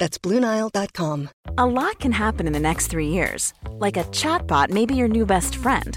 That's BlueNile.com. A lot can happen in the next three years. Like a chatbot may be your new best friend.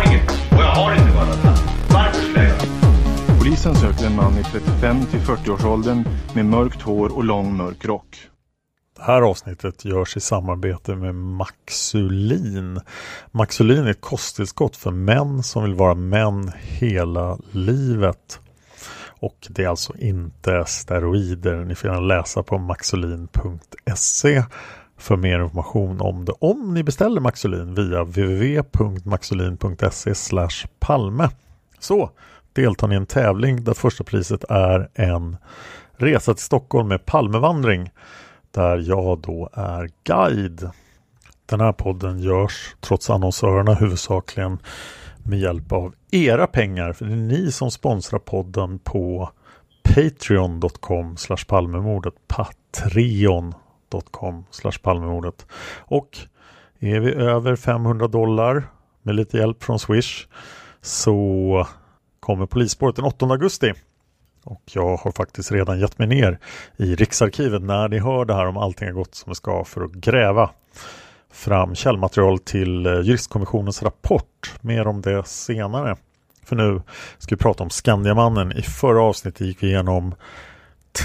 Polisen söker en man i 35 till 40-årsåldern med mörkt hår och lång mörk rock. Det här avsnittet görs i samarbete med Maxulin. Maxulin är ett kosttillskott för män som vill vara män hela livet. Och det är alltså inte steroider. Ni får gärna läsa på maxulin.se för mer information om det. Om ni beställer Maxulin via www.maxulin.se palme. Så deltar ni i en tävling där första priset är en resa till Stockholm med Palmevandring där jag då är guide. Den här podden görs trots annonsörerna huvudsakligen med hjälp av era pengar. För det är ni som sponsrar podden på patreon.com palmemordet patreon.com palmemordet och är vi över 500 dollar med lite hjälp från Swish så kommer polisspåret den 8 augusti och jag har faktiskt redan gett mig ner i Riksarkivet när ni hör det här om allting har gått som det ska för att gräva fram källmaterial till eh, juristkommissionens rapport. Mer om det senare. För nu ska vi prata om Skandiamannen. I förra avsnittet gick vi igenom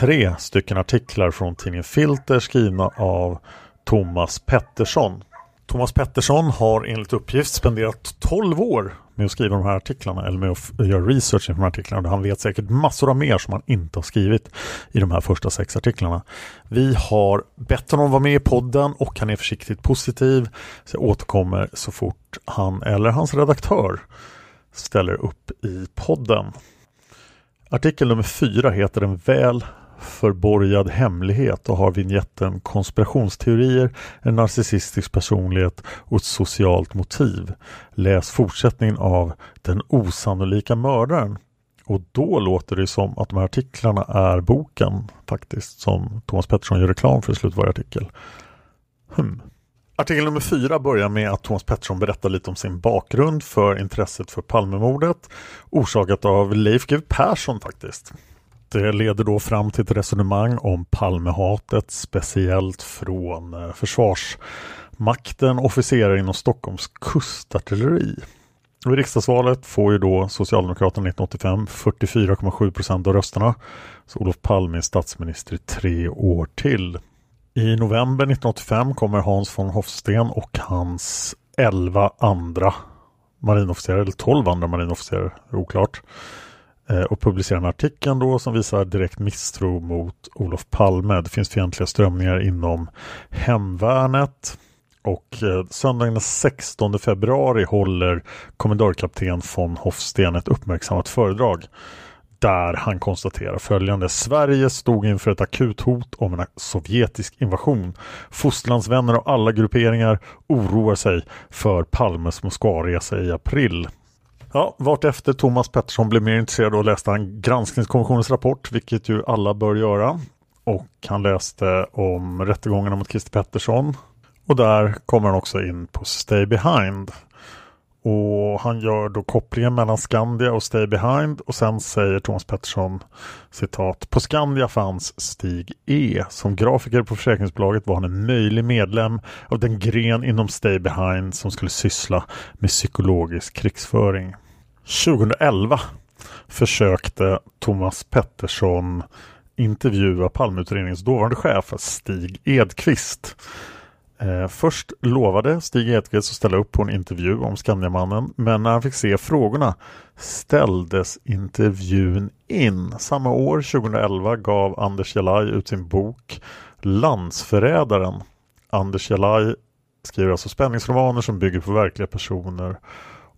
tre stycken artiklar från tidningen Filter skrivna av Thomas Pettersson. Thomas Pettersson har enligt uppgift spenderat 12 år med att skriva de här artiklarna eller med att göra research inför de här artiklarna. Han vet säkert massor av mer som han inte har skrivit i de här första sex artiklarna. Vi har bett honom vara med i podden och han är försiktigt positiv. Så jag återkommer så fort han eller hans redaktör ställer upp i podden. Artikel nummer fyra heter Den väl förborgad hemlighet och har vignetten konspirationsteorier, en narcissistisk personlighet och ett socialt motiv. Läs fortsättningen av Den osannolika mördaren. Och då låter det som att de här artiklarna är boken faktiskt som Thomas Pettersson gör reklam för i slutet av varje artikel. Hmm. Artikel nummer fyra börjar med att Thomas Pettersson berättar lite om sin bakgrund för intresset för Palmemordet orsakat av Leif GW Persson faktiskt. Det leder då fram till ett resonemang om Palmehatet speciellt från eh, Försvarsmakten, officerare inom Stockholms kustartilleri. I riksdagsvalet får ju då Socialdemokraterna 1985 44,7 procent av rösterna. Så Olof Palme är statsminister i tre år till. I november 1985 kommer Hans von Hofsten och hans 11 andra marinofficerare, eller 12 andra marinofficerare, oklart, Eh, och publicerar en artikel då som visar direkt misstro mot Olof Palme. Det finns fientliga strömningar inom hemvärnet Och eh, söndagen den 16 februari håller kommendörkapten von Hofsten ett uppmärksammat föredrag där han konstaterar följande. Sverige stod inför ett akut hot om en sovjetisk invasion. Fosterlandsvänner och alla grupperingar oroar sig för Palmes Moskvaresa i april. Ja, vart efter Thomas Pettersson blev mer intresserad och läste han granskningskommissionens rapport, vilket ju alla bör göra. Och han läste om rättegångarna mot Christer Pettersson. Och där kommer han också in på Stay Behind. Och han gör då kopplingen mellan Skandia och Stay Behind och sen säger Thomas Pettersson citat På Skandia fanns Stig E. Som grafiker på försäkringsbolaget var han en möjlig medlem av den gren inom Stay Behind som skulle syssla med psykologisk krigsföring. 2011 försökte Thomas Pettersson intervjua Palmeutredningens dåvarande chef Stig Edqvist Eh, först lovade Stig Edqvist att ställa upp på en intervju om Skandiamannen men när han fick se frågorna ställdes intervjun in. Samma år, 2011, gav Anders Jalaj ut sin bok Landsförrädaren. Anders Jalaj skriver alltså spänningsromaner som bygger på verkliga personer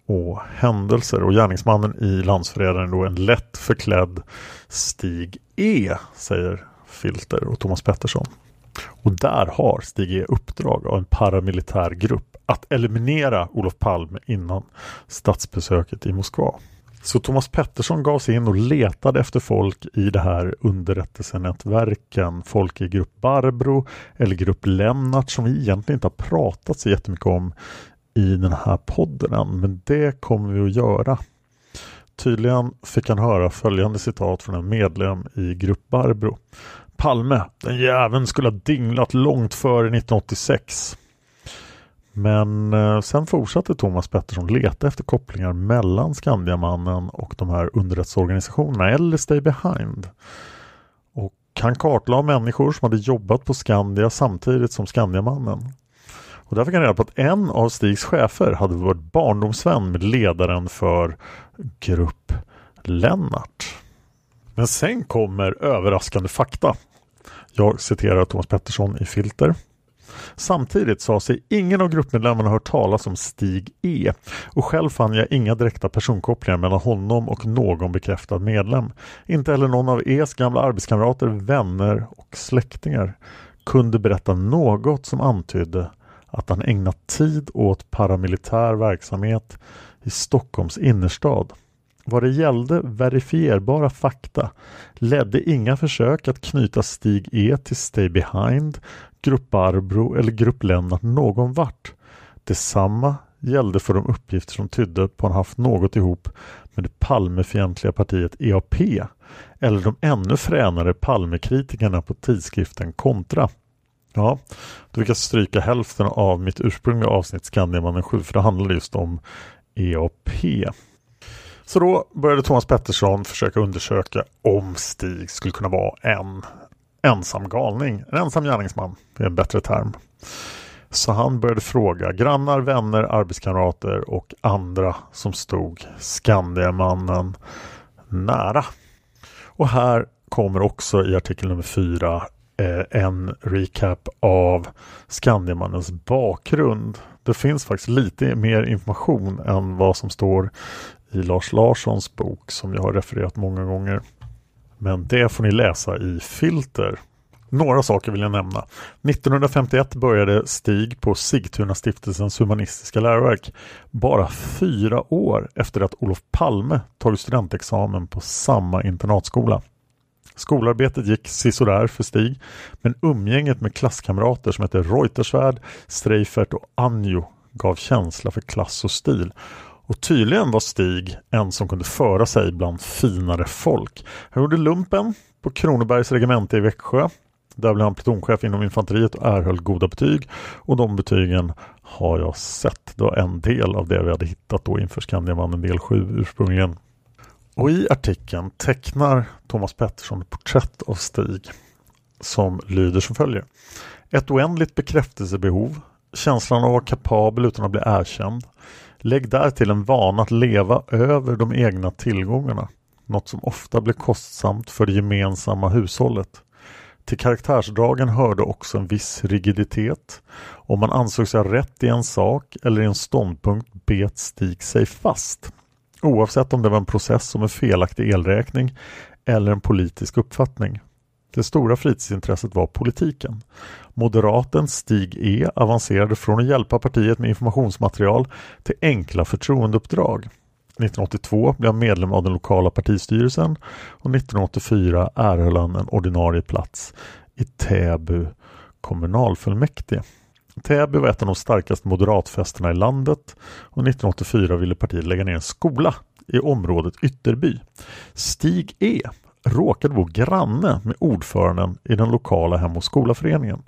och händelser och gärningsmannen i Landsförrädaren är då en lätt förklädd Stig E, säger Filter och Thomas Pettersson. Och där har Stig E uppdrag av en paramilitär grupp att eliminera Olof Palme innan statsbesöket i Moskva. Så Thomas Pettersson gav sig in och letade efter folk i det här underrättelsenätverken. Folk i grupp Barbro eller grupp Lennart som vi egentligen inte har pratat så jättemycket om i den här podden än. Men det kommer vi att göra. Tydligen fick han höra följande citat från en medlem i grupp Barbro. Palme, den jäveln skulle ha dinglat långt före 1986. Men eh, sen fortsatte Thomas Pettersson leta efter kopplingar mellan Skandiamannen och de här underrättelseorganisationerna eller Stay Behind. Och han kartlade människor som hade jobbat på Skandia samtidigt som Skandiamannen. Och där fick han reda på att en av Stigs chefer hade varit barndomsvän med ledaren för Grupp Lennart. Men sen kommer överraskande fakta. Jag citerar Thomas Pettersson i Filter. Samtidigt sa sig ingen av gruppmedlemmarna hört talas om Stig E och själv fann jag inga direkta personkopplingar mellan honom och någon bekräftad medlem. Inte heller någon av E's gamla arbetskamrater, vänner och släktingar kunde berätta något som antydde att han ägnat tid åt paramilitär verksamhet i Stockholms innerstad. Vad det gällde verifierbara fakta ledde inga försök att knyta Stig E till Stay Behind, Grupp Barbro eller Grupp Lennart någon vart. Detsamma gällde för de uppgifter som tydde på att han haft något ihop med det Palmefientliga partiet EAP eller de ännu fränare Palmekritikerna på tidskriften Kontra. Ja, då fick jag stryka hälften av mitt ursprungliga avsnitt Skandiamannen 7 för det handlade just om EAP. Så då började Thomas Pettersson försöka undersöka om Stig skulle kunna vara en ensam galning, en ensam gärningsman, det är en bättre term. Så han började fråga grannar, vänner, arbetskamrater och andra som stod Skandiamannen nära. Och här kommer också i artikel nummer 4 eh, en recap av Skandiamannens bakgrund. Det finns faktiskt lite mer information än vad som står i Lars Larssons bok som jag har refererat många gånger. Men det får ni läsa i Filter. Några saker vill jag nämna. 1951 började Stig på Sigtuna stiftelsens humanistiska läroverk. Bara fyra år efter att Olof Palme tagit studentexamen på samma internatskola. Skolarbetet gick sisådär för Stig, men umgänget med klasskamrater som hette Reuterswärd, Streifert och Anjo gav känsla för klass och stil och tydligen var Stig en som kunde föra sig bland finare folk. Han gjorde lumpen på Kronobergs regemente i Växjö. Där blev han plutonchef inom infanteriet och erhöll goda betyg. Och de betygen har jag sett. Det var en del av det vi hade hittat då inför Skandiamannen del 7 ursprungligen. Och i artikeln tecknar Thomas Pettersson ett porträtt av Stig som lyder som följer. Ett oändligt bekräftelsebehov, känslan av att vara kapabel utan att bli erkänd, Lägg därtill en vana att leva över de egna tillgångarna, något som ofta blir kostsamt för det gemensamma hushållet. Till karaktärsdragen hörde också en viss rigiditet. Om man ansåg sig ha rätt i en sak eller i en ståndpunkt bet Stig sig fast. Oavsett om det var en process som en felaktig elräkning eller en politisk uppfattning. Det stora fritidsintresset var politiken. Moderaten Stig E avancerade från att hjälpa partiet med informationsmaterial till enkla förtroendeuppdrag. 1982 blev han medlem av den lokala partistyrelsen och 1984 erhöll han en ordinarie plats i Täby kommunalfullmäktige. Täby var ett av de starkaste moderatfästena i landet och 1984 ville partiet lägga ner en skola i området Ytterby. Stig E råkade bo granne med ordföranden i den lokala Hem och skolaföreningen.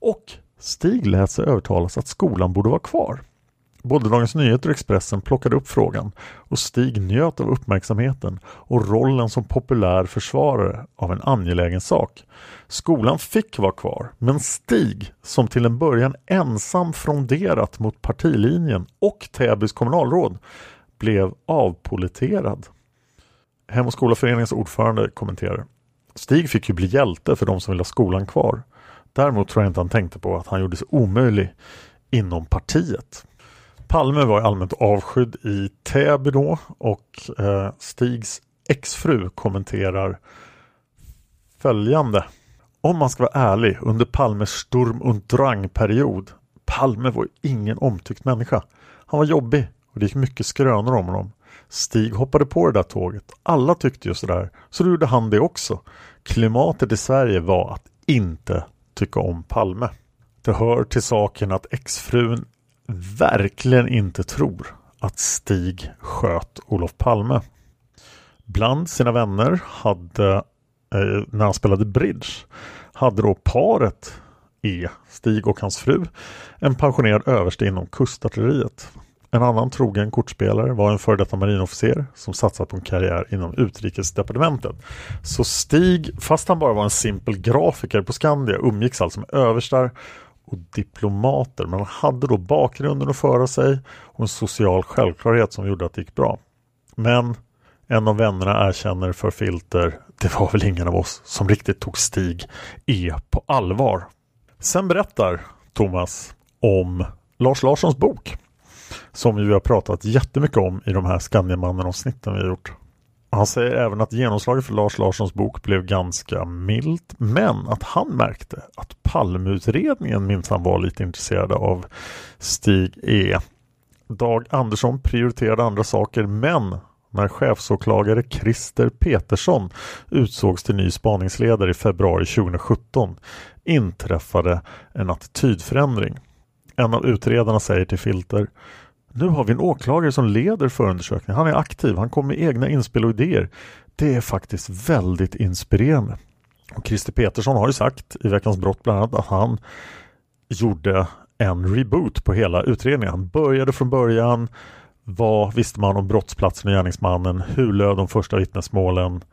Och Stig lät sig övertalas att skolan borde vara kvar. Både Dagens Nyheter och Expressen plockade upp frågan och Stig njöt av uppmärksamheten och rollen som populär försvarare av en angelägen sak. Skolan fick vara kvar, men Stig, som till en början ensam fronderat mot partilinjen och Täbys kommunalråd, blev avpoliterad. Hem och skolaföreningens ordförande kommenterar Stig fick ju bli hjälte för de som vill ha skolan kvar. Däremot tror jag inte han tänkte på att han gjorde sig omöjlig inom partiet. Palme var allmänt avskydd i Täby då och eh, Stigs exfru kommenterar följande. Om man ska vara ärlig, under Palmes Sturm und Drang-period Palme var ingen omtyckt människa. Han var jobbig och det gick mycket skrönor om honom. Stig hoppade på det där tåget. Alla tyckte ju sådär, så då gjorde han det också. Klimatet i Sverige var att inte tycka om Palme. Det hör till saken att exfrun verkligen inte tror att Stig sköt Olof Palme. Bland sina vänner hade, eh, när han spelade bridge, hade då paret E, Stig och hans fru, en pensionerad överste inom kustartilleriet. En annan trogen kortspelare var en före detta marinofficer som satsat på en karriär inom utrikesdepartementet. Så Stig, fast han bara var en simpel grafiker på Skandia, umgicks alltså med överstar och diplomater. Men han hade då bakgrunden att föra sig och en social självklarhet som gjorde att det gick bra. Men en av vännerna erkänner för filter, det var väl ingen av oss som riktigt tog Stig E på allvar. Sen berättar Thomas om Lars Larssons bok som vi har pratat jättemycket om i de här Skandiamannen-avsnitten vi har gjort. Han säger även att genomslaget för Lars Larssons bok blev ganska milt men att han märkte att Palmeutredningen minsann var lite intresserade av Stig E. Dag Andersson prioriterade andra saker men när chefsåklagare Christer Petersson utsågs till ny spaningsledare i februari 2017 inträffade en attitydförändring. En av utredarna säger till Filter nu har vi en åklagare som leder förundersökningen. Han är aktiv, han kommer med egna inspel och idéer. Det är faktiskt väldigt inspirerande. Och Christer Petersson har ju sagt i Veckans brott bland annat att han gjorde en reboot på hela utredningen. Han började från början. Vad visste man om brottsplatsen och gärningsmannen? Hur löd de första vittnesmålen?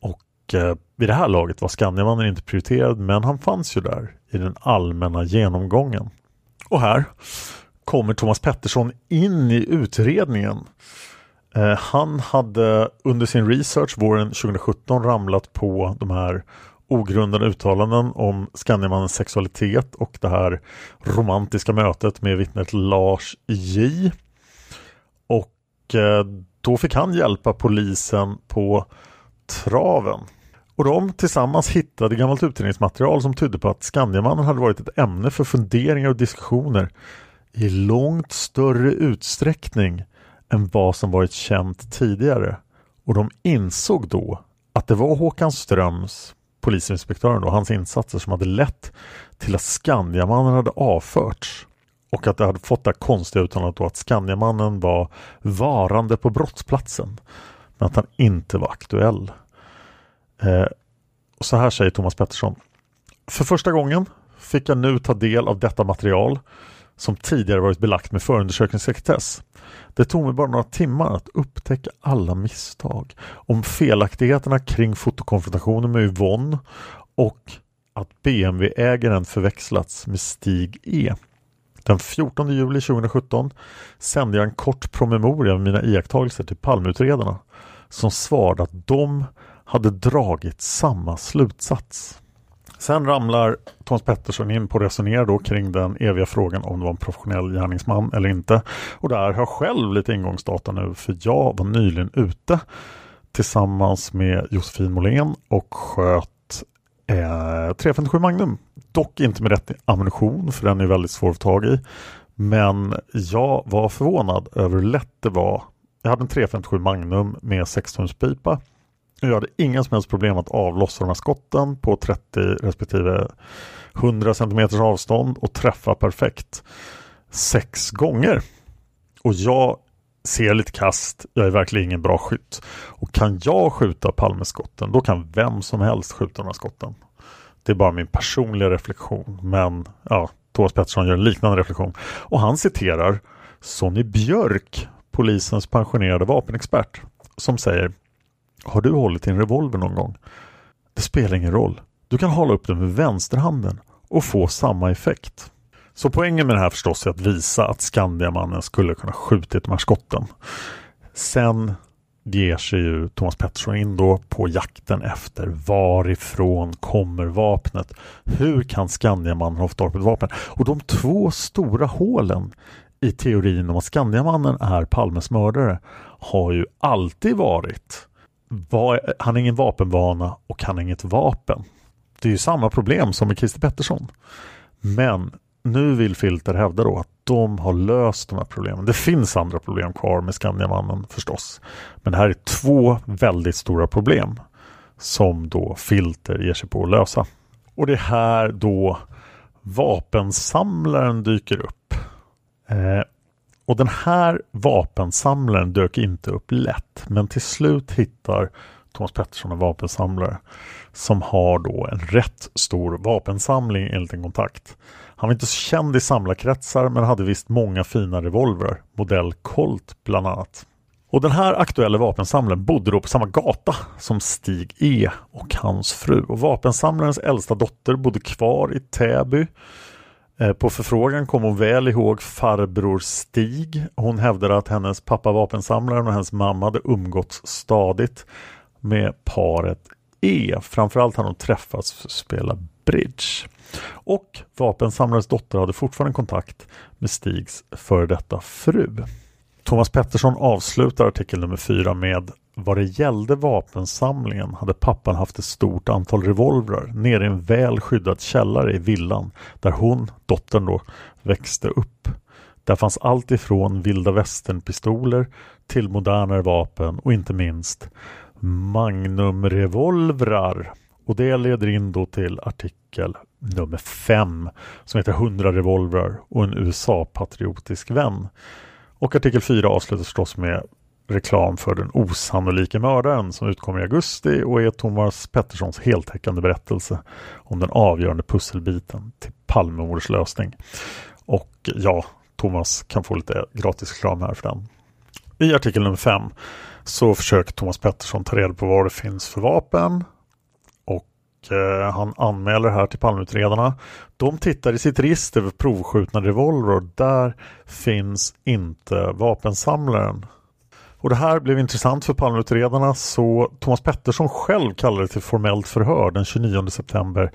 Och eh, vid det här laget var Skandiamannen inte prioriterad men han fanns ju där i den allmänna genomgången. Och här kommer Thomas Pettersson in i utredningen. Eh, han hade under sin research våren 2017 ramlat på de här ogrundade uttalanden om Skandiamannens sexualitet och det här romantiska mötet med vittnet Lars J. Och eh, då fick han hjälpa polisen på traven. Och de tillsammans hittade gammalt utredningsmaterial som tydde på att Skandiamannen hade varit ett ämne för funderingar och diskussioner i långt större utsträckning än vad som varit känt tidigare. Och de insåg då att det var Håkan Ströms, polisinspektören och hans insatser som hade lett till att Skandiamannen hade avförts och att det hade fått det konstiga uttalandet då att Skandiamannen var varande på brottsplatsen men att han inte var aktuell. Eh, och så här säger Thomas Pettersson. För första gången fick jag nu ta del av detta material som tidigare varit belagt med förundersökningssekretess. Det tog mig bara några timmar att upptäcka alla misstag om felaktigheterna kring fotokonfrontationen med Yvonne och att BMW-ägaren förväxlats med Stig E. Den 14 juli 2017 sände jag en kort promemoria med mina iakttagelser till palmutredarna som svarade att de hade dragit samma slutsats. Sen ramlar Thomas Pettersson in på att resonera då kring den eviga frågan om det var en professionell gärningsman eller inte. Och där har jag själv lite ingångsdata nu för jag var nyligen ute tillsammans med Josefin Måhlén och sköt eh, 357 Magnum. Dock inte med rätt ammunition för den är väldigt svår att få tag i. Men jag var förvånad över hur lätt det var. Jag hade en 357 Magnum med 16 pipa jag hade inga som helst problem att avlossa de här skotten på 30 respektive 100 cm avstånd och träffa perfekt sex gånger. Och jag ser lite kast, jag är verkligen ingen bra skytt. Och kan jag skjuta Palmeskotten, då kan vem som helst skjuta de här skotten. Det är bara min personliga reflektion, men ja, Thomas Pettersson gör en liknande reflektion. Och han citerar Sonny Björk, polisens pensionerade vapenexpert, som säger har du hållit i en revolver någon gång? Det spelar ingen roll. Du kan hålla upp den med vänsterhanden och få samma effekt. Så poängen med det här förstås är att visa att Skandiamannen skulle kunna skjutit de här skotten. Sen ger sig ju Thomas Pettersson in då på jakten efter varifrån kommer vapnet? Hur kan Skandiamannen ha fått tag på ett vapen? Och de två stora hålen i teorin om att Skandiamannen är Palmes mördare har ju alltid varit var, han har ingen vapenvana och han har inget vapen. Det är ju samma problem som med Christer Pettersson. Men nu vill Filter hävda då att de har löst de här problemen. Det finns andra problem kvar med Skandiamannen förstås. Men det här är två väldigt stora problem som då Filter ger sig på att lösa. Och det är här då vapensamlaren dyker upp. Eh, och den här vapensamlaren dök inte upp lätt men till slut hittar Thomas Pettersson en vapensamlare som har då en rätt stor vapensamling enligt en kontakt. Han var inte så känd i samlarkretsar men hade visst många fina revolver, modell Colt bland annat. Och den här aktuella vapensamlaren bodde då på samma gata som Stig E och hans fru. Och vapensamlarens äldsta dotter bodde kvar i Täby Eh, på förfrågan kom hon väl ihåg farbror Stig. Hon hävdade att hennes pappa vapensamlaren och hennes mamma hade umgåtts stadigt med paret E. Framförallt hade de träffats för att spela bridge. Och vapensamlarens dotter hade fortfarande kontakt med Stigs före detta fru. Thomas Pettersson avslutar artikel nummer 4 med vad det gällde vapensamlingen hade pappan haft ett stort antal revolvrar nere i en väl skyddad källare i villan där hon, dottern då, växte upp. Där fanns allt ifrån vilda västern-pistoler till modernare vapen och inte minst Magnumrevolvrar. Och det leder in då till artikel nummer 5 som heter 100 revolvrar och en USA-patriotisk vän. Och artikel 4 avslutas förstås med reklam för den osannolika mördaren som utkommer i augusti och är Thomas Petterssons heltäckande berättelse om den avgörande pusselbiten till Palmemords lösning. Och ja, Thomas kan få lite gratis reklam här för den. I artikel nummer 5 så försöker Thomas Pettersson ta reda på vad det finns för vapen och eh, han anmäler här till Palmeutredarna. De tittar i sitt register för provskjutna revolver och där finns inte vapensamlaren och det här blev intressant för Palmeutredarna så Thomas Pettersson själv kallade till formellt förhör den 29 september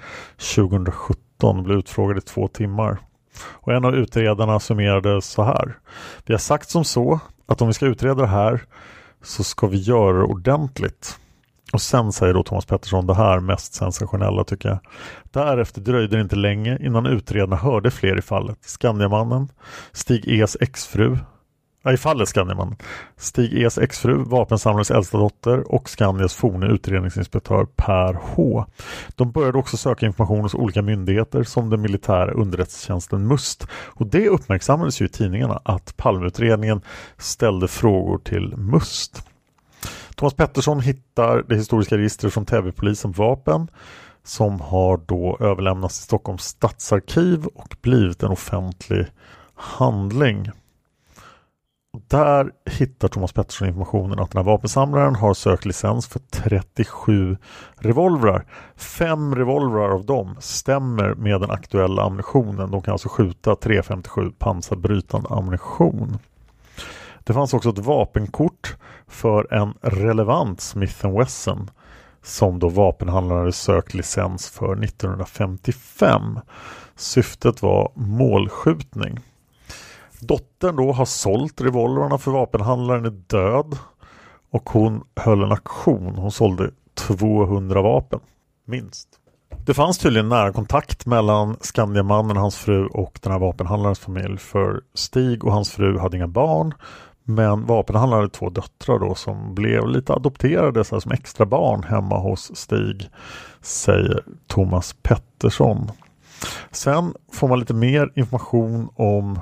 2017 och blev utfrågad i två timmar. Och en av utredarna summerade så här. Vi har sagt som så att om vi ska utreda det här så ska vi göra det ordentligt. Och sen säger då Thomas Pettersson det här mest sensationella tycker jag. Därefter dröjde det inte länge innan utredarna hörde fler i fallet. Skandiamannen, Stig E's exfru, Ja, i fallet Skandiamannen, Stig E's exfru, vapensamlarens äldsta dotter och Skandias forne utredningsinspektör Per H. De började också söka information hos olika myndigheter som den militära underrättelsetjänsten MUST. Och det uppmärksammades ju i tidningarna att Palmeutredningen ställde frågor till MUST. Thomas Pettersson hittar det historiska registret från Täbypolisen vapen som har då överlämnats till Stockholms stadsarkiv och blivit en offentlig handling. Där hittar Thomas Pettersson informationen att den här vapensamlaren har sökt licens för 37 revolvrar. Fem revolvrar av dem stämmer med den aktuella ammunitionen. De kan alltså skjuta 357 pansarbrytande ammunition. Det fanns också ett vapenkort för en relevant Smith Wesson som då vapenhandlaren hade sökt licens för 1955. Syftet var målskjutning. Dottern då har sålt revolverna för vapenhandlaren är död och hon höll en auktion. Hon sålde 200 vapen, minst. Det fanns tydligen nära kontakt mellan Skandiamannen, hans fru och den här vapenhandlarens familj. För Stig och hans fru hade inga barn. Men vapenhandlaren hade två döttrar då som blev lite adopterade så som extra barn hemma hos Stig. Säger Thomas Pettersson. Sen får man lite mer information om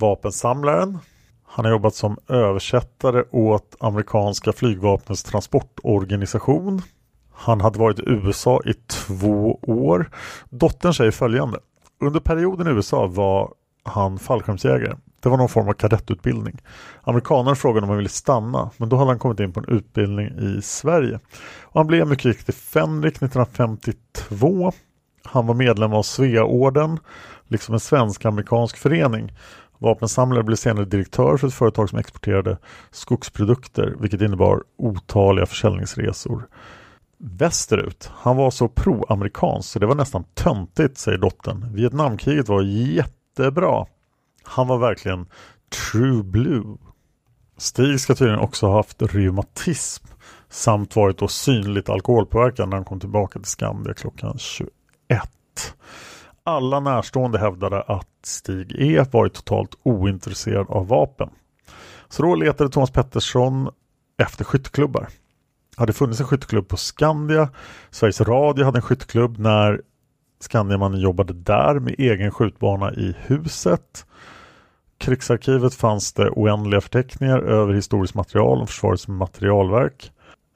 vapensamlaren. Han har jobbat som översättare åt amerikanska flygvapnets transportorganisation. Han hade varit i USA i två år. Dottern säger följande. Under perioden i USA var han fallskärmsjägare. Det var någon form av kadettutbildning. Amerikanerna frågade om han ville stanna men då hade han kommit in på en utbildning i Sverige. Och han blev mycket riktigt fänrik 1952. Han var medlem av Sveaorden, liksom en svensk-amerikansk förening. Vapensamlare blev senare direktör för ett företag som exporterade skogsprodukter vilket innebar otaliga försäljningsresor västerut. Han var så pro-amerikansk så det var nästan töntigt, säger dottern. Vietnamkriget var jättebra. Han var verkligen true blue. Stig ska tydligen också ha haft reumatism samt varit då synligt alkoholpåverkad när han kom tillbaka till Skandia klockan 21. Alla närstående hävdade att Stig E varit totalt ointresserad av vapen. Så då letade Thomas Pettersson efter skytteklubbar Det hade funnits en skytteklubb på Skandia. Sveriges Radio hade en skytteklubb när Skandiamannen jobbade där med egen skjutbana i huset. Krigsarkivet fanns det oändliga förteckningar över historiskt material och Försvarets materialverk.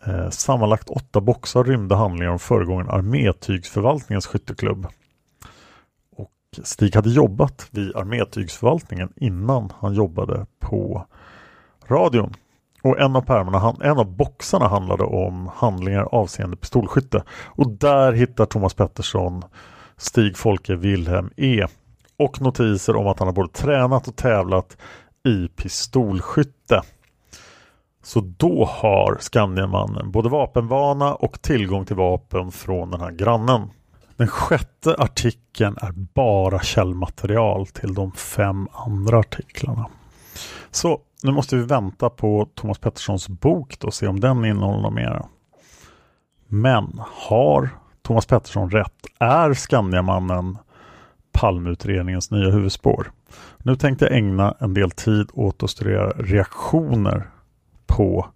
Eh, sammanlagt åtta boxar rymde handlingar om föregången armétygsförvaltningens skytteklubb. Stig hade jobbat vid armétygsförvaltningen innan han jobbade på radion. Och en av pärmarna, en av boxarna handlade om handlingar avseende pistolskytte. Och där hittar Thomas Pettersson Stig Folke Wilhelm E. Och notiser om att han har både tränat och tävlat i pistolskytte. Så då har Skandiamannen både vapenvana och tillgång till vapen från den här grannen. Den sjätte artikeln är bara källmaterial till de fem andra artiklarna. Så nu måste vi vänta på Thomas Petterssons bok och se om den innehåller något mer. Men har Thomas Pettersson rätt? Är Skandiamannen Palmeutredningens nya huvudspår? Nu tänkte jag ägna en del tid åt att studera reaktioner på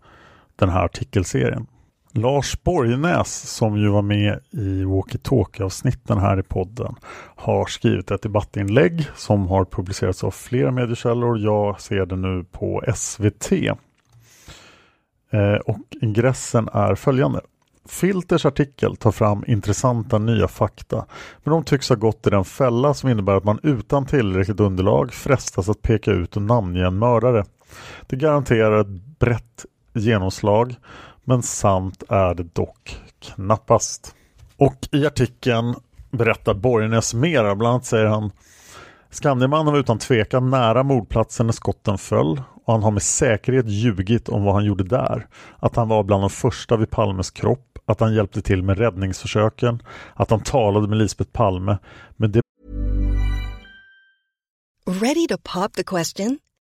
den här artikelserien. Lars Borgnäs som ju var med i Walkie Talkie avsnitten här i podden har skrivit ett debattinlägg som har publicerats av flera mediekällor. Jag ser det nu på SVT. Eh, och ingressen är följande. Filters artikel tar fram intressanta nya fakta men de tycks ha gått i den fälla som innebär att man utan tillräckligt underlag frestas att peka ut och namnge en mördare. Det garanterar ett brett genomslag men sant är det dock knappast. Och i artikeln berättar Borgnäs mera. Bland annat säger han Skandiamannen var utan tvekan nära mordplatsen när skotten föll och han har med säkerhet ljugit om vad han gjorde där. Att han var bland de första vid Palmes kropp, att han hjälpte till med räddningsförsöken, att han talade med Lisbeth Palme. Men det... Ready to pop the question?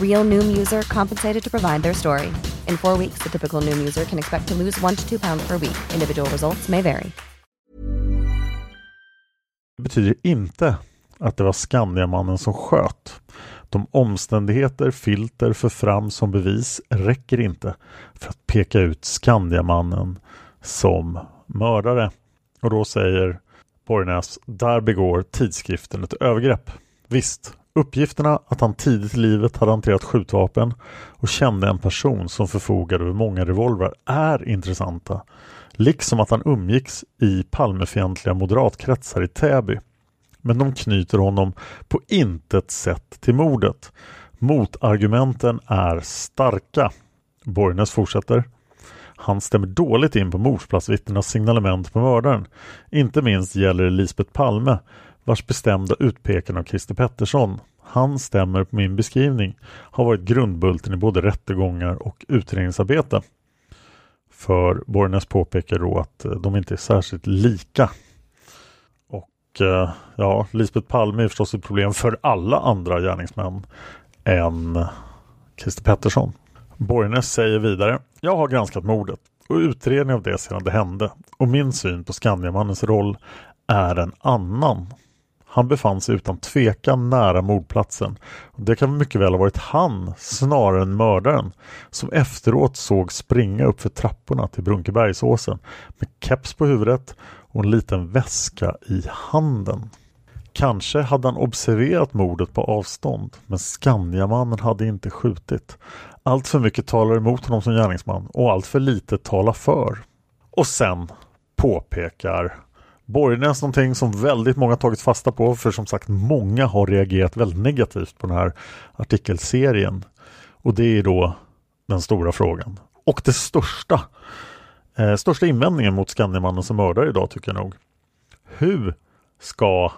Real Noom user compensated to provide their story. In four weeks, the typical Noom user can expect to lose one to two pounds per week. Individual results may vary. Det betyder inte att det var Skandiamannen som sköt. De omständigheter Filter för fram som bevis räcker inte för att peka ut Skandiamannen som mördare. Och då säger Borgnäs, där begår tidskriften ett övergrepp. Visst, uppgifterna att han tidigt i livet hade hanterat skjutvapen och kände en person som förfogade över många revolver är intressanta. Liksom att han umgicks i Palmefientliga moderatkretsar i Täby. Men de knyter honom på intet sätt till mordet. Motargumenten är starka. Borgnäs fortsätter. Han stämmer dåligt in på mordsplatsvittnenas signalement på mördaren. Inte minst gäller det Lisbeth Palme vars bestämda utpekande av Christer Pettersson. Han stämmer på min beskrivning. Har varit grundbulten i både rättegångar och utredningsarbete. För Borgnäs påpekar då att eh, de inte är särskilt lika. Och eh, ja, Lisbeth Palme är förstås ett problem för alla andra gärningsmän än Christer Pettersson. Borgnäs säger vidare Jag har granskat mordet och utredning av det sedan det hände och min syn på Skandiamannens roll är en annan. Han befann sig utan tvekan nära mordplatsen. Det kan mycket väl ha varit han, snarare än mördaren, som efteråt såg springa upp för trapporna till Brunkebergsåsen med keps på huvudet och en liten väska i handen. Kanske hade han observerat mordet på avstånd, men Skandiamannen hade inte skjutit. Allt för mycket talar emot honom som gärningsman och allt för lite talar för. Och sen påpekar Borgnäs någonting som väldigt många tagit fasta på för som sagt många har reagerat väldigt negativt på den här artikelserien. Och det är då den stora frågan. Och det största eh, största invändningen mot Skandiamannen som mördare idag tycker jag nog. Hur ska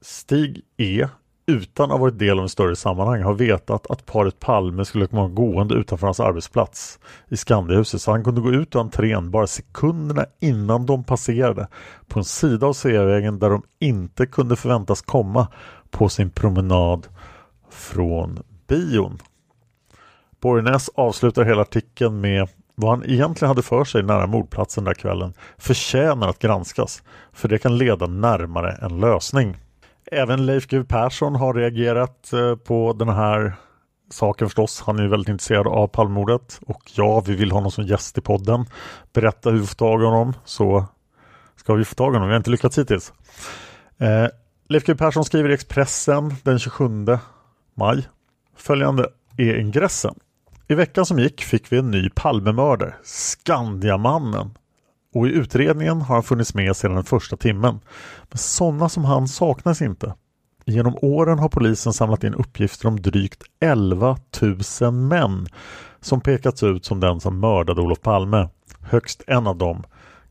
Stig E utan att ha varit del av en större sammanhang har vetat att paret Palme skulle komma gående utanför hans arbetsplats i Skandiahuset så han kunde gå ut ur entrén bara sekunderna innan de passerade på en sida av Sveavägen där de inte kunde förväntas komma på sin promenad från bion. Borgnäs avslutar hela artikeln med vad han egentligen hade för sig nära mordplatsen där kvällen förtjänar att granskas för det kan leda närmare en lösning. Även Leif GW Persson har reagerat eh, på den här saken förstås. Han är väldigt intresserad av Palmemordet och ja, vi vill ha honom som gäst i podden. Berätta hur vi får tag i honom så ska vi få tag i honom. Vi har inte lyckats hittills. Eh, Leif GW Persson skriver i Expressen den 27 maj. Följande är ingressen. I veckan som gick fick vi en ny Palmemördare, Skandiamannen. Och i utredningen har han funnits med sedan den första timmen. Men sådana som han saknas inte. Genom åren har polisen samlat in uppgifter om drygt 11 000 män som pekats ut som den som mördade Olof Palme. Högst en av dem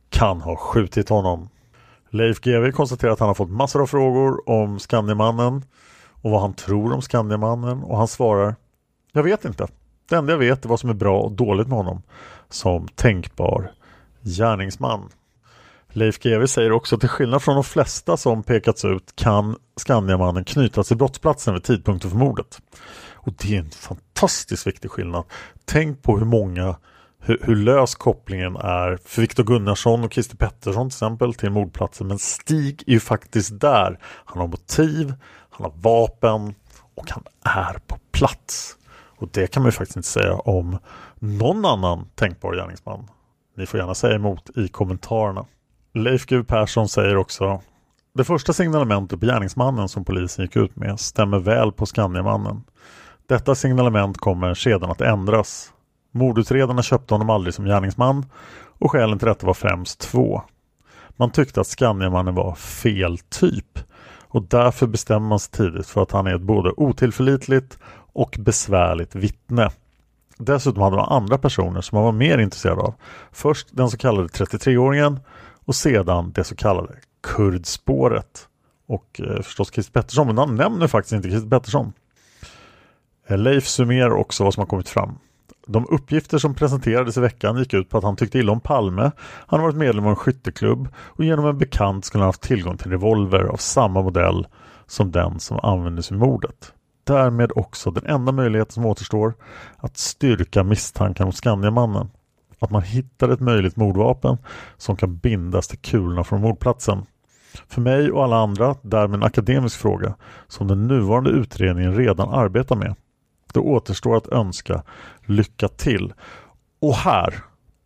kan ha skjutit honom. Leif GW konstaterar att han har fått massor av frågor om Skandiamannen och vad han tror om Skandiamannen och han svarar Jag vet inte. Det enda jag vet är vad som är bra och dåligt med honom som tänkbar gärningsman. Leif GW säger också att till skillnad från de flesta som pekats ut kan Skandiamannen knytas till brottsplatsen vid tidpunkten för mordet. Och det är en fantastiskt viktig skillnad. Tänk på hur många hur, hur lös kopplingen är för Viktor Gunnarsson och Christer Pettersson till exempel till mordplatsen. Men Stig är ju faktiskt där. Han har motiv, han har vapen och han är på plats. Och det kan man ju faktiskt inte säga om någon annan tänkbar gärningsman ni får gärna säga emot i kommentarerna. Leif G Persson säger också Det första signalementet på gärningsmannen som polisen gick ut med stämmer väl på Skandiamannen. Detta signalement kommer sedan att ändras. Mordutredarna köpte honom aldrig som gärningsman och skälen till detta var främst två. Man tyckte att Skandiamannen var fel typ och därför bestämmer man sig tidigt för att han är ett både otillförlitligt och besvärligt vittne. Dessutom hade de andra personer som man var mer intresserad av. Först den så kallade 33-åringen och sedan det så kallade kurdspåret. Och eh, förstås Christer Pettersson, men han nämner faktiskt inte Christer Pettersson. Eh, Leif summerar också vad som har kommit fram. De uppgifter som presenterades i veckan gick ut på att han tyckte illa om Palme. Han har varit medlem av en skytteklubb och genom en bekant skulle han haft tillgång till en revolver av samma modell som den som användes i mordet. Därmed också den enda möjligheten som återstår att styrka misstanken mot Skandiamannen. Att man hittar ett möjligt mordvapen som kan bindas till kulorna från mordplatsen. För mig och alla andra därmed en akademisk fråga som den nuvarande utredningen redan arbetar med. Det återstår att önska lycka till. Och här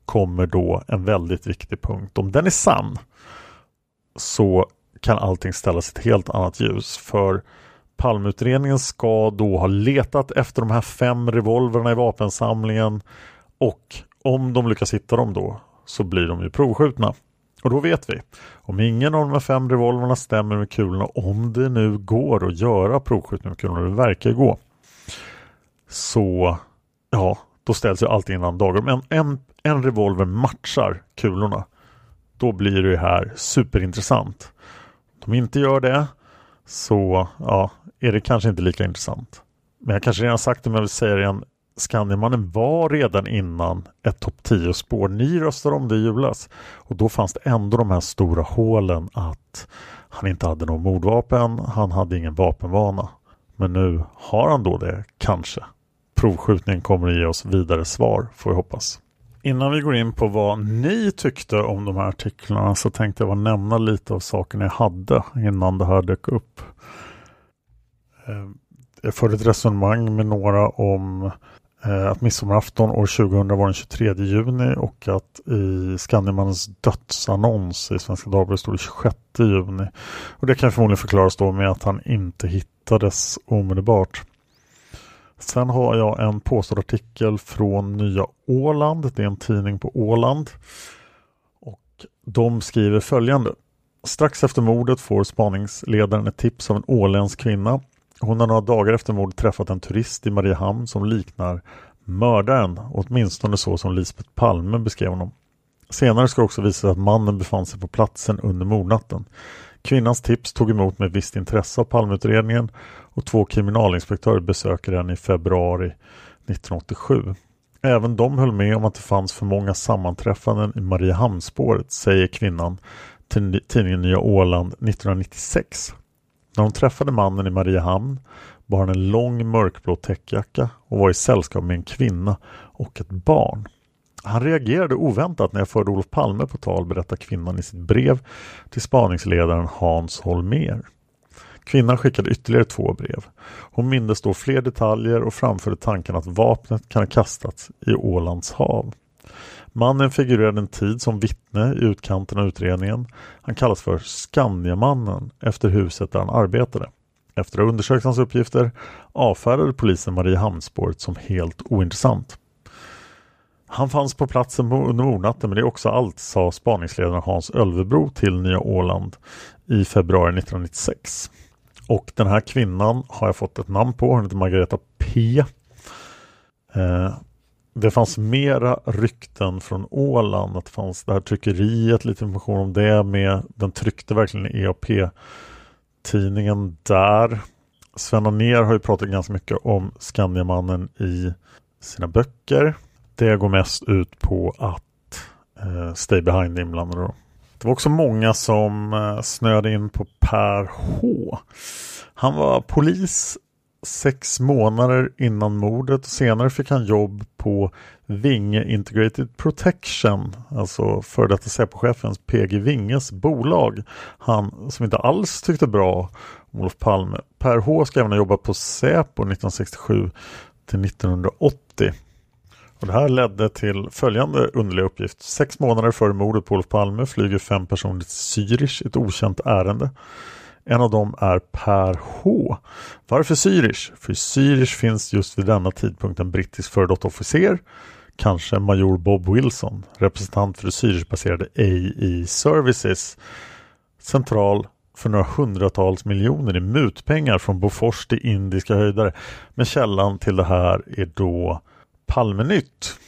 kommer då en väldigt viktig punkt. Om den är sann så kan allting ställas i ett helt annat ljus. För Palmutredningen ska då ha letat efter de här fem revolverna i vapensamlingen och om de lyckas hitta dem då så blir de ju provskjutna. Och då vet vi, om ingen av de här fem revolverna stämmer med kulorna, om det nu går att göra provskjutning med kulorna, det verkar gå, så ja, då ställs ju allt innan dagar. Men en, en revolver matchar kulorna. Då blir det här superintressant. Om de inte gör det så ja, är det kanske inte lika intressant. Men jag kanske redan sagt det men jag vill säga det igen. Skandiamannen var redan innan ett topp 10-spår. Ni röstade om det i julas. Och då fanns det ändå de här stora hålen att han inte hade något mordvapen, han hade ingen vapenvana. Men nu har han då det, kanske. Provskjutningen kommer att ge oss vidare svar, får vi hoppas. Innan vi går in på vad ni tyckte om de här artiklarna så tänkte jag bara nämna lite av sakerna jag hade innan det här dök upp. Eh, jag förde ett resonemang med några om eh, att midsommarafton år 2000 var den 23 juni och att i Skandiamannens dödsannons i Svenska Dagbladet stod det 26 juni. Och det kan förmodligen förklaras då med att han inte hittades omedelbart. Sen har jag en påstådd artikel från Nya Åland. Det är en tidning på Åland. Och de skriver följande. Strax efter mordet får spaningsledaren ett tips av en åländsk kvinna. Hon har några dagar efter mordet träffat en turist i Mariehamn som liknar mördaren, åtminstone så som Lisbeth Palme beskrev honom. Senare ska också visa att mannen befann sig på platsen under mordnatten. Kvinnans tips tog emot med visst intresse av Palmeutredningen och två kriminalinspektörer besöker henne i februari 1987. Även de höll med om att det fanns för många sammanträffanden i Mariehamnsspåret, säger kvinnan till tidningen Nya Åland 1996. När hon träffade mannen i Mariehamn bar han en lång mörkblå täckjacka och var i sällskap med en kvinna och ett barn. Han reagerade oväntat när jag förde Olof Palme på tal, berättar kvinnan i sitt brev till spaningsledaren Hans Holmer. Kvinnan skickade ytterligare två brev. Hon mindes då fler detaljer och framförde tanken att vapnet kan ha kastats i Ålands hav. Mannen figurerade en tid som vittne i utkanten av utredningen. Han kallas för Skandiamannen efter huset där han arbetade. Efter att ha undersökt hans uppgifter avfärdade polisen Mariehamnsspåret som helt ointressant. Han fanns på platsen under mordnatten men det är också allt, sa spaningsledaren Hans Ölvebro till Nya Åland i februari 1996. Och den här kvinnan har jag fått ett namn på, hon heter Margareta P. Eh, det fanns mera rykten från Åland, att det fanns det här tryckeriet, lite information om det med, den tryckte verkligen EAP-tidningen där. Sven Anér har ju pratat ganska mycket om Skandiamannen i sina böcker. Det går mest ut på att eh, Stay Behind inblandade. Då. Det var också många som eh, snöade in på Per H. Han var polis sex månader innan mordet och senare fick han jobb på Vinge Integrated Protection, alltså före detta Säpochefens PG Vinges bolag. Han som inte alls tyckte bra om Olof Palme. Per H ska även ha jobbat på Säpo 1967 till 1980. Och det här ledde till följande underliga uppgift. Sex månader före mordet på Olof Palme flyger fem personer till Zürich, ett okänt ärende. En av dem är Per H. Varför Zürich? För i Zürich finns just vid denna tidpunkt en brittisk före detta officer, kanske major Bob Wilson, representant för det Zürichbaserade AI Services, central för några hundratals miljoner i mutpengar från Bofors till indiska höjdare. Men källan till det här är då Palmenytt,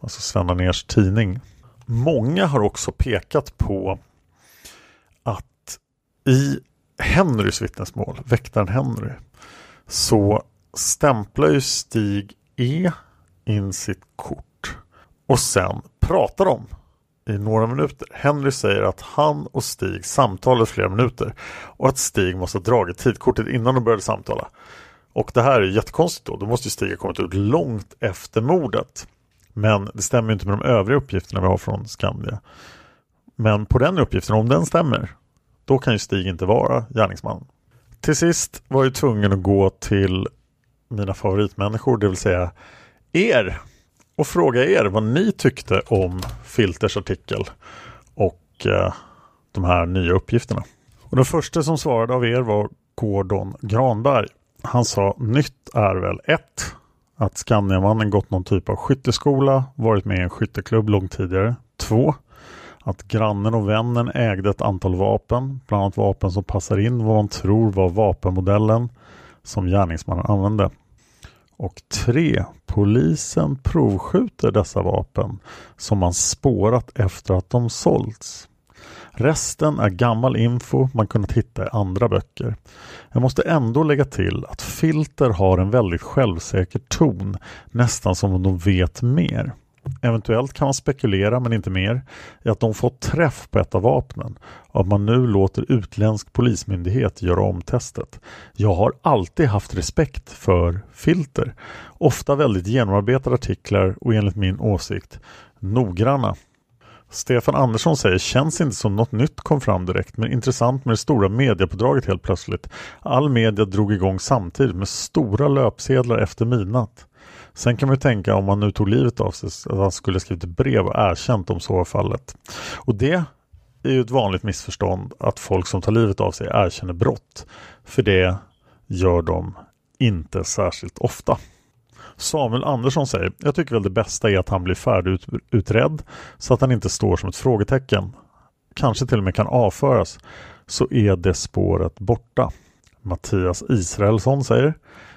alltså Sven Anérs tidning. Många har också pekat på att i Henrys vittnesmål, väktaren Henry, så stämplar ju Stig E in sitt kort och sen pratar de i några minuter. Henry säger att han och Stig samtalade flera minuter och att Stig måste ha dragit tidkortet innan de började samtala. Och det här är jättekonstigt då. Då måste ju Stig ha kommit ut långt efter mordet. Men det stämmer inte med de övriga uppgifterna vi har från Skandia. Men på den uppgiften, om den stämmer, då kan ju Stig inte vara gärningsman. Till sist var jag tvungen att gå till mina favoritmänniskor, det vill säga er och fråga er vad ni tyckte om Filters artikel och eh, de här nya uppgifterna. Och den första som svarade av er var Gordon Granberg. Han sa nytt är väl ett att Skandiamannen gått någon typ av skytteskola, varit med i en skytteklubb långt tidigare. Två att grannen och vännen ägde ett antal vapen, bland annat vapen som passar in vad man tror var vapenmodellen som gärningsmannen använde. Och tre, polisen provskjuter dessa vapen som man spårat efter att de sålts. Resten är gammal info man kunnat hitta i andra böcker. Jag måste ändå lägga till att Filter har en väldigt självsäker ton, nästan som om de vet mer. Eventuellt kan man spekulera, men inte mer, i att de fått träff på ett av vapnen och att man nu låter utländsk polismyndighet göra om testet. Jag har alltid haft respekt för filter. Ofta väldigt genomarbetade artiklar och enligt min åsikt noggranna. Stefan Andersson säger känns inte som något nytt kom fram direkt men intressant med det stora mediepådraget helt plötsligt. All media drog igång samtidigt med stora löpsedlar efter midnatt. Sen kan man ju tänka om han nu tog livet av sig att han skulle skrivit ett brev och erkänt om så var fallet. Och det är ju ett vanligt missförstånd att folk som tar livet av sig erkänner brott. För det gör de inte särskilt ofta. Samuel Andersson säger, jag tycker väl det bästa är att han blir färdigutredd så att han inte står som ett frågetecken. Kanske till och med kan avföras så är det spåret borta. Mattias Israelsson säger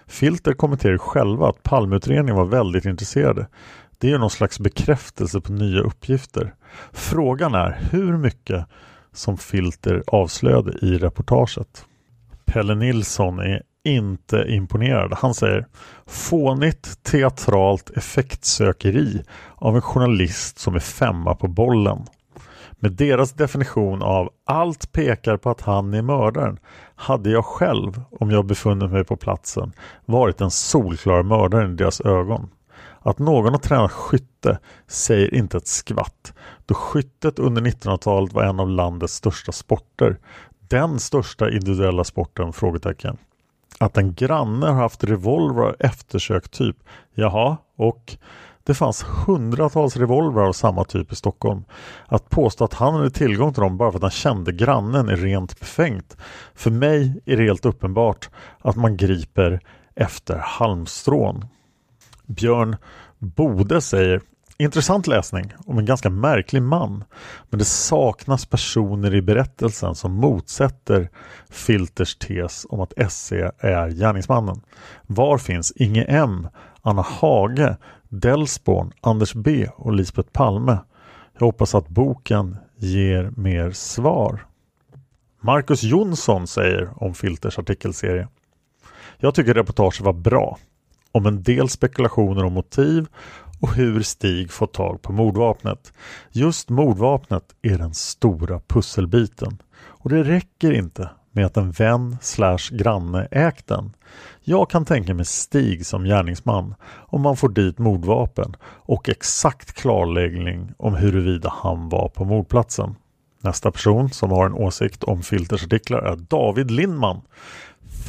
Filter kommenterar själva att Palmeutredningen var väldigt intresserade. Det är någon slags bekräftelse på nya uppgifter. Frågan är hur mycket som Filter avslöjade i reportaget. Pelle Nilsson är inte imponerad. Han säger fånigt teatralt effektsökeri av en journalist som är femma på bollen. Med deras definition av allt pekar på att han är mördaren hade jag själv, om jag befunnit mig på platsen, varit en solklar mördare i deras ögon. Att någon har tränat skytte säger inte ett skvatt, då skyttet under 1900-talet var en av landets största sporter. Den största individuella sporten? frågetecken. Att en granne har haft revolver eftersökt typ. Jaha, och det fanns hundratals revolvrar av samma typ i Stockholm. Att påstå att han hade tillgång till dem bara för att han kände grannen är rent befängt. För mig är det helt uppenbart att man griper efter halmstrån. Björn Bode säger Intressant läsning om en ganska märklig man men det saknas personer i berättelsen som motsätter Filters tes om att SC är gärningsmannen. Var finns Inge M, Anna Hage, Delsborn, Anders B och Lisbeth Palme. Jag hoppas att boken ger mer svar. Marcus Jonsson säger om Filters artikelserie. Jag tycker reportaget var bra. Om en del spekulationer om motiv och hur Stig fått tag på mordvapnet. Just mordvapnet är den stora pusselbiten. Och det räcker inte med att en vän slash granne ägt den. Jag kan tänka mig Stig som gärningsman om man får dit mordvapen och exakt klarläggning om huruvida han var på mordplatsen. Nästa person som har en åsikt om Filters artiklar är David Lindman.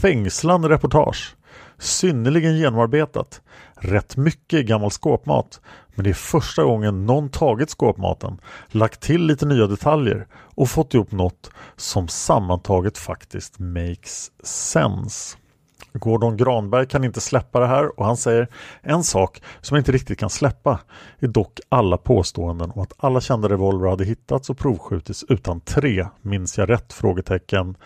Fängslande reportage. Synnerligen genomarbetat. Rätt mycket gammal skåpmat. Men det är första gången någon tagit skåpmaten, lagt till lite nya detaljer och fått ihop något som sammantaget faktiskt makes sense. Gordon Granberg kan inte släppa det här och han säger en sak som jag inte riktigt kan släppa är dock alla påståenden om att alla kända revolver hade hittats och provskjutits utan tre, minns jag rätt? frågetecken.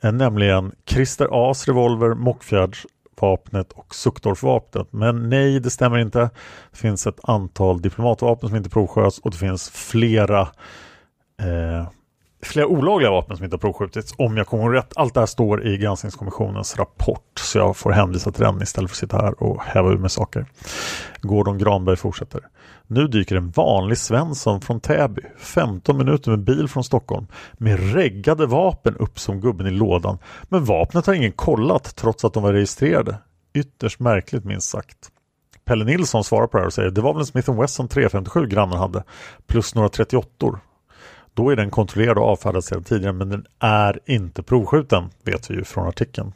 Nämligen Christer As revolver, Mockfjärds vapnet och Suktorf-vapnet. Men nej, det stämmer inte. Det finns ett antal diplomatvapen som inte provsköts och det finns flera eh, flera olagliga vapen som inte har provskjutits om jag kommer rätt. Allt det här står i granskningskommissionens rapport så jag får hänvisa till den istället för att sitta här och häva ur med saker. Gordon Granberg fortsätter. Nu dyker en vanlig Svensson från Täby, 15 minuter med bil från Stockholm, med reggade vapen upp som gubben i lådan. Men vapnet har ingen kollat trots att de var registrerade. Ytterst märkligt minst sagt. Pelle Nilsson svarar på det här och säger det var väl en Smith Wesson 357 grannen hade plus några 38 då är den kontrollerad och avfärdad sedan tidigare men den är inte provskjuten vet vi ju från artikeln.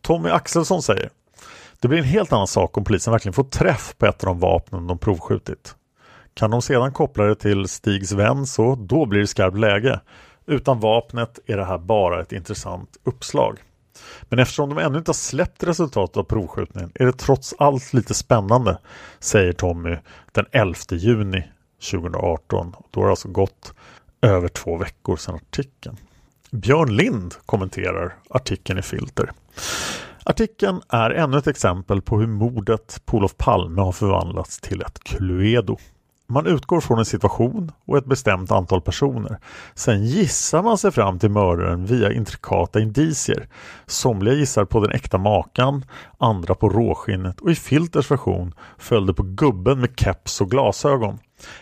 Tommy Axelsson säger Det blir en helt annan sak om polisen verkligen får träff på ett av de vapnen de provskjutit. Kan de sedan koppla det till Stigs vän så då blir det skarpt läge. Utan vapnet är det här bara ett intressant uppslag. Men eftersom de ännu inte har släppt resultatet av provskjutningen är det trots allt lite spännande, säger Tommy den 11 juni 2018. Då har det alltså gått över två veckor sedan artikeln. Björn Lind kommenterar artikeln i Filter. Artikeln är ännu ett exempel på hur mordet på Olof Palme har förvandlats till ett Cluedo. Man utgår från en situation och ett bestämt antal personer. Sen gissar man sig fram till mördaren via intrikata indicier. Somliga gissar på den äkta makan, andra på råskinnet och i Filters version följde på gubben med keps och glasögon.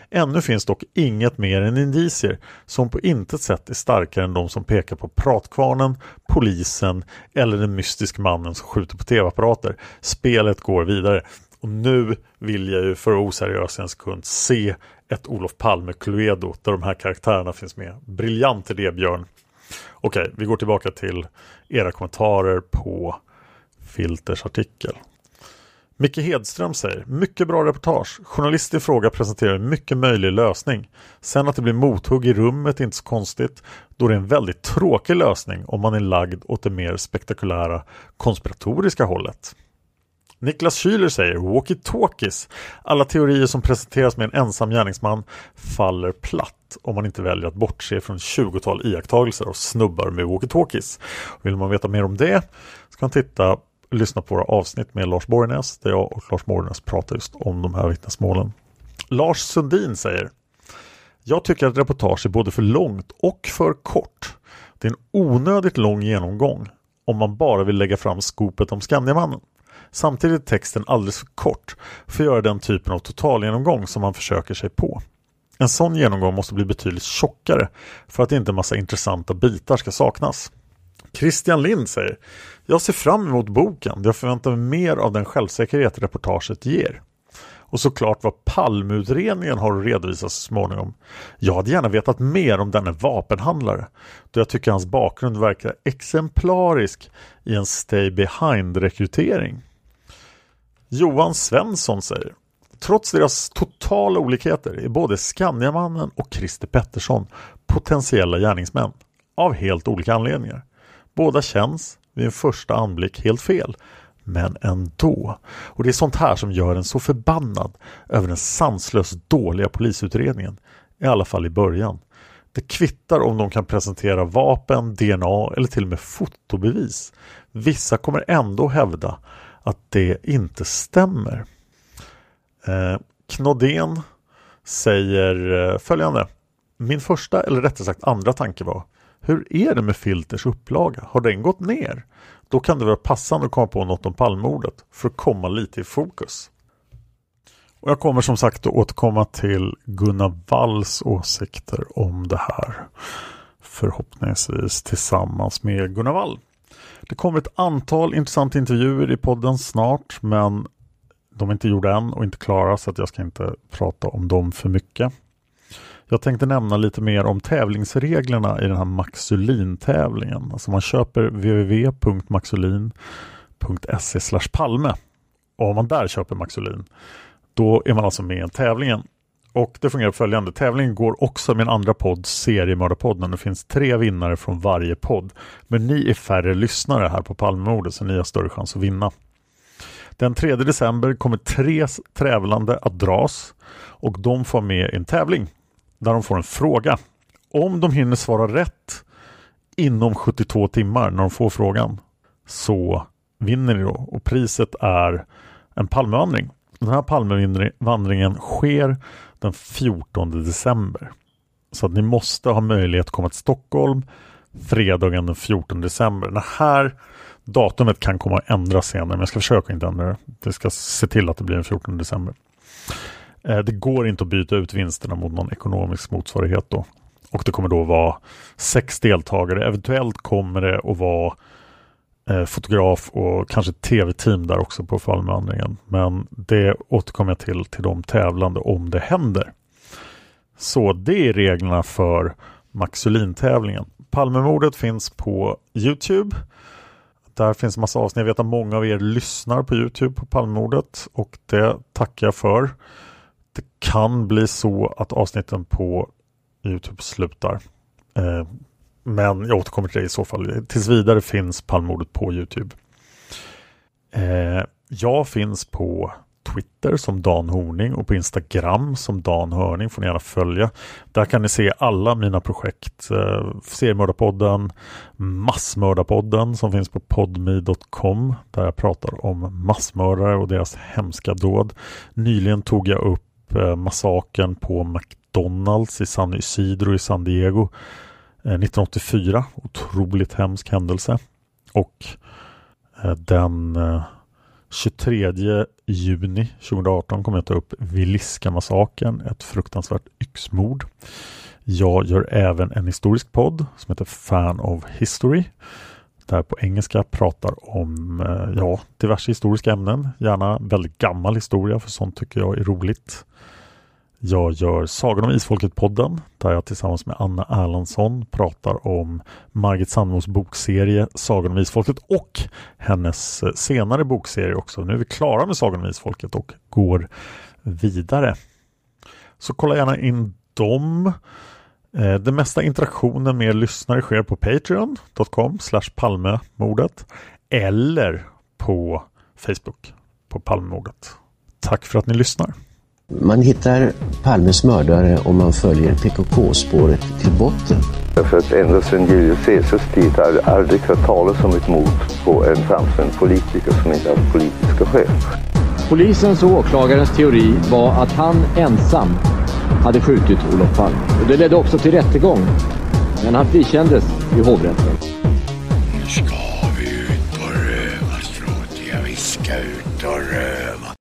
Ännu finns dock inget mer än indicier som på intet sätt är starkare än de som pekar på pratkvarnen, polisen eller den mystiska mannen som skjuter på tv-apparater. Spelet går vidare. Och nu vill jag ju för oseriös en sekund se ett Olof Palme Cluedo där de här karaktärerna finns med. Briljant idé Björn. Okej, vi går tillbaka till era kommentarer på Filters artikel. Micke Hedström säger Mycket bra reportage. Journalist i fråga presenterar en mycket möjlig lösning. Sen att det blir mothugg i rummet är inte så konstigt då det är en väldigt tråkig lösning om man är lagd åt det mer spektakulära konspiratoriska hållet. Niklas Schüler säger Walkie-talkies. Alla teorier som presenteras med en ensam gärningsman faller platt om man inte väljer att bortse från 20-tal iakttagelser av snubbar med walkie-talkies. Vill man veta mer om det ska man titta lyssna på våra avsnitt med Lars Borgnäs där jag och Lars Borgnäs pratar just om de här vittnesmålen. Lars Sundin säger Jag tycker att reportage är både för långt och för kort. Det är en onödigt lång genomgång om man bara vill lägga fram skopet om Skandiamannen. Samtidigt är texten alldeles för kort för att göra den typen av totalgenomgång som man försöker sig på. En sån genomgång måste bli betydligt tjockare för att inte massa intressanta bitar ska saknas. Christian Lind säger jag ser fram emot boken. Jag förväntar mig mer av den självsäkerhet reportaget ger. Och såklart vad Palmeutredningen har att redovisa så småningom. Jag hade gärna vetat mer om denne vapenhandlare då jag tycker hans bakgrund verkar exemplarisk i en stay behind-rekrytering. Johan Svensson säger Trots deras totala olikheter är både Skandiamannen och Christer Pettersson potentiella gärningsmän av helt olika anledningar. Båda känns vid en första anblick helt fel. Men ändå. Och det är sånt här som gör en så förbannad över den sanslöst dåliga polisutredningen. I alla fall i början. Det kvittar om de kan presentera vapen, DNA eller till och med fotobevis. Vissa kommer ändå hävda att det inte stämmer. Eh, Knodén säger eh, följande. Min första eller rättare sagt andra tanke var hur är det med Filters upplaga? Har den gått ner? Då kan det vara passande att komma på något om Palmemordet för att komma lite i fokus. Och jag kommer som sagt att återkomma till Gunnar Walls åsikter om det här. Förhoppningsvis tillsammans med Gunnar Wall. Det kommer ett antal intressanta intervjuer i podden snart men de är inte gjorda än och inte klara så att jag ska inte prata om dem för mycket. Jag tänkte nämna lite mer om tävlingsreglerna i den här Maxulin-tävlingen. Alltså man köper www.maxulin.se palme. Och om man där köper Maxulin, då är man alltså med i tävlingen. Och det fungerar följande. Tävlingen går också med en andra podd, Seriemördarpodden. Det finns tre vinnare från varje podd. Men ni är färre lyssnare här på Palmemordet så ni har större chans att vinna. Den 3 december kommer tre tävlande att dras och de får med i en tävling där de får en fråga. Om de hinner svara rätt inom 72 timmar när de får frågan så vinner ni då och priset är en Palmevandring. Den här Palmevandringen sker den 14 december. Så att ni måste ha möjlighet att komma till Stockholm fredagen den 14 december. Det här datumet kan komma att ändras senare men jag ska försöka inte ändra det. Jag ska se till att det blir den 14 december. Eh, det går inte att byta ut vinsterna mot någon ekonomisk motsvarighet då. Och det kommer då vara sex deltagare. Eventuellt kommer det att vara eh, fotograf och kanske tv-team där också på Falmevandringen. Men det återkommer jag till till de tävlande om det händer. Så det är reglerna för Maxulin-tävlingen. Palmemordet finns på Youtube. Där finns massa avsnitt. Jag vet att många av er lyssnar på Youtube på Palmemordet och det tackar jag för. Det kan bli så att avsnitten på Youtube slutar. Eh, men jag återkommer till det i så fall. Tills vidare finns Palmemordet på Youtube. Eh, jag finns på Twitter som Dan Horning och på Instagram som Dan Hörning får ni gärna följa. Där kan ni se alla mina projekt. Eh, Seriemördarpodden, Massmördarpodden som finns på podmi.com där jag pratar om massmördare och deras hemska dåd. Nyligen tog jag upp Eh, massakern på McDonalds i San Isidro i San Diego eh, 1984. Otroligt hemsk händelse. Och eh, den 23 juni 2018 kommer jag ta upp Villiska-massakern, ett fruktansvärt yxmord. Jag gör även en historisk podd som heter Fan of History. Där på engelska pratar om eh, ja, diverse historiska ämnen. Gärna väldigt gammal historia för sånt tycker jag är roligt. Jag gör Sagan om Isfolket-podden där jag tillsammans med Anna Erlandsson pratar om Margit Sandmos bokserie Sagan om Isfolket och hennes eh, senare bokserie också. Nu är vi klara med Sagan om Isfolket och går vidare. Så kolla gärna in dem. Eh, det mesta interaktionen med lyssnare sker på patreon.com palmemordet eller på Facebook på Palmemordet. Tack för att ni lyssnar. Man hittar Palmes mördare om man följer PKK-spåret till botten. För att ända sedan Julius Caesars tid har det aldrig hört talas om ett mord på en framstående politiker som inte haft politiska skäl. Polisens och åklagarens teori var att han ensam hade skjutit Olof Palme. Och det ledde också till rättegång. Men han frikändes i hovrätten. Nu ska vi ut och röva, trodde jag. Vi ska ut och röva.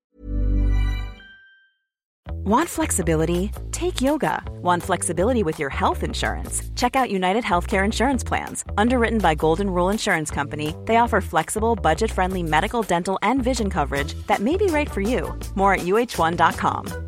Want flexibility? Take yoga. Want flexibility with your health insurance? Check out United Healthcare Insurance Plans. Underwritten by Golden Rule Insurance Company, they offer flexible, budget friendly medical, dental, and vision coverage that may be right for you. More at uh1.com.